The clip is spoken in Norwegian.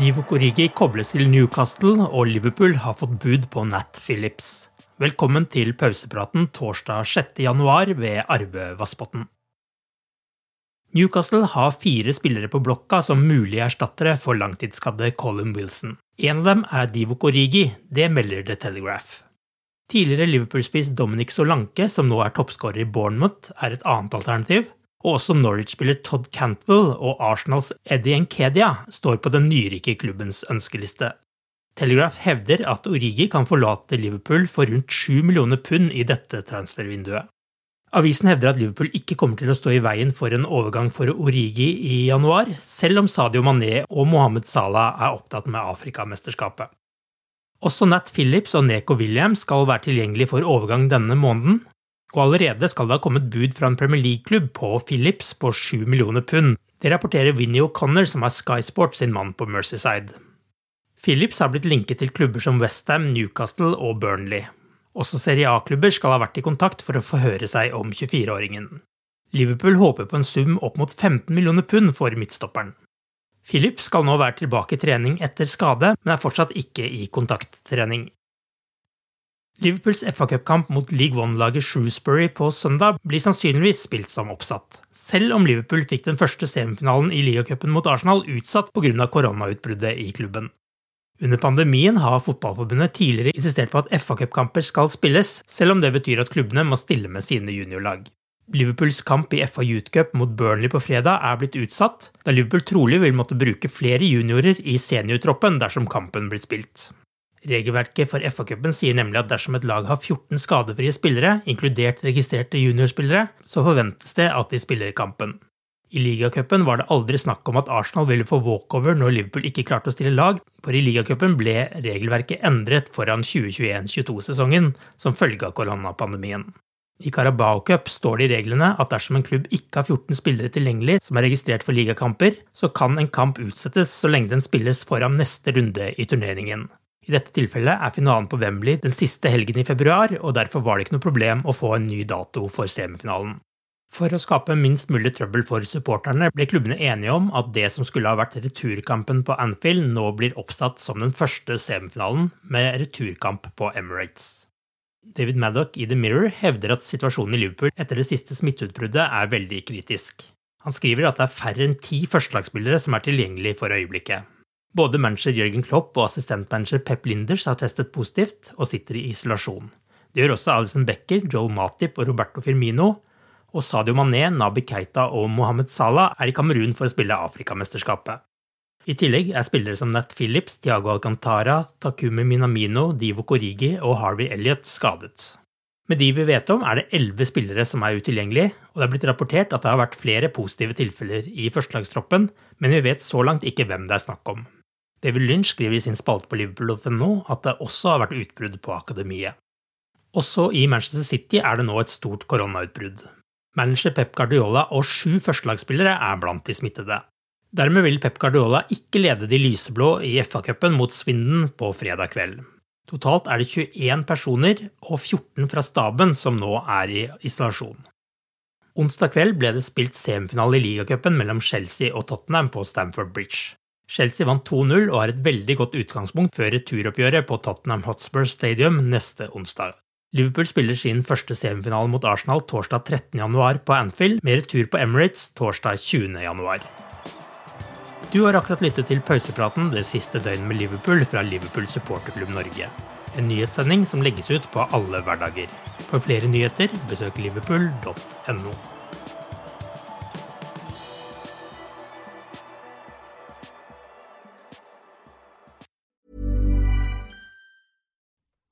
Divock Origi kobles til Newcastle, og Liverpool har fått bud på Nat Phillips. Velkommen til pausepraten torsdag 6.1 ved Arve Vassbotn. Newcastle har fire spillere på blokka som mulige erstattere for langtidsskadde Colin Wilson. En av dem er Divock Origi, det melder The Telegraph. Tidligere Liverpool-spiss Dominic Solanke, som nå er toppskårer i Bournemouth, er et annet alternativ, og også Norwich-spiller Todd Cantwell og Arsenals Eddie Nkedia står på den nyrike klubbens ønskeliste. Telegraph hevder at Origi kan forlate Liverpool for rundt 7 millioner pund i dette transfervinduet. Avisen hevder at Liverpool ikke kommer til å stå i veien for en overgang for Origi i januar, selv om Sadio Mané og Mohammed Salah er opptatt med Afrikamesterskapet. Også Nat Phillips og Neko Williams skal være tilgjengelig for overgang denne måneden, og allerede skal det ha kommet bud fra en Premier League-klubb på Phillips på 7 millioner pund. Det rapporterer Vinnie O'Connor, som er Sky Sport sin mann på Mercyside. Phillips har blitt linket til klubber som Westham, Newcastle og Burnley. Også Serie A-klubber skal ha vært i kontakt for å forhøre seg om 24-åringen. Liverpool håper på en sum opp mot 15 millioner pund for midtstopperen. Philip skal nå være tilbake i trening etter skade, men er fortsatt ikke i kontakttrening. Liverpools FA-cupkamp mot League One-laget Shrewsbury på søndag blir sannsynligvis spilt som oppsatt, selv om Liverpool fikk den første semifinalen i ligacupen mot Arsenal utsatt pga. koronautbruddet i klubben. Under pandemien har Fotballforbundet tidligere insistert på at FA-cupkamper skal spilles, selv om det betyr at klubbene må stille med sine juniorlag. Liverpools kamp i FA Youth Cup mot Burnley på fredag er blitt utsatt, da Liverpool trolig vil måtte bruke flere juniorer i seniortroppen dersom kampen blir spilt. Regelverket for FA-cupen sier nemlig at dersom et lag har 14 skadefrie spillere, inkludert registrerte juniorspillere, så forventes det at de spiller kampen. I ligacupen var det aldri snakk om at Arsenal ville få walkover når Liverpool ikke klarte å stille lag, for i ligacupen ble regelverket endret foran 2021-22-sesongen som følge av koronapandemien. I Carabao Cup står det i reglene at dersom en klubb ikke har 14 spillere tilgjengelig som er registrert for ligakamper, så kan en kamp utsettes så lenge den spilles foran neste runde i turneringen. I dette tilfellet er finalen på Wembley den siste helgen i februar, og derfor var det ikke noe problem å få en ny dato for semifinalen. For å skape minst mulig trøbbel for supporterne ble klubbene enige om at det som skulle ha vært returkampen på Anfield, nå blir oppsatt som den første semifinalen, med returkamp på Emirates. David Maddock i The Mirror hevder at situasjonen i Liverpool etter det siste smitteutbruddet er veldig kritisk. Han skriver at det er færre enn ti førstelagsspillere som er tilgjengelig for øyeblikket. Både manager Jørgen Klopp og assistentmanager Pep Linders har testet positivt og sitter i isolasjon. Det gjør også Alison Becker, Joel Matip og Roberto Firmino. Og Sadio Mané, Nabi Keita og Mohammed Salah er i Kamerun for å spille Afrikamesterskapet. I tillegg er spillere som Nat Phillips, Tiago Alcantara, Takumi Minamino, Divo Korigi og Harvey Elliot skadet. Med de vi vet om, er det elleve spillere som er utilgjengelige, og det er blitt rapportert at det har vært flere positive tilfeller i førstelagstroppen, men vi vet så langt ikke hvem det er snakk om. David Lynch skriver i sin spalte på liverpool.no at det også har vært utbrudd på akademiet. Også i Manchester City er det nå et stort koronautbrudd. Manager Pep Guardiola og sju førstelagsspillere er blant de smittede. Dermed vil Pep Guardiola ikke lede de lyseblå i FA-cupen mot Svinden på fredag kveld. Totalt er det 21 personer og 14 fra staben som nå er i isolasjon. Onsdag kveld ble det spilt semifinale i ligacupen mellom Chelsea og Tottenham på Stamford Bridge. Chelsea vant 2-0 og har et veldig godt utgangspunkt før returoppgjøret på Tottenham Hotspur Stadium neste onsdag. Liverpool spiller sin første semifinale mot Arsenal torsdag 13.1 på Anfield, med retur på Emirates torsdag 20.1. Du har akkurat lyttet til pausepraten det siste døgnet med Liverpool fra Liverpool supporterklubb Norge. En nyhetssending som legges ut på alle hverdager. For flere nyheter, besøk liverpool.no.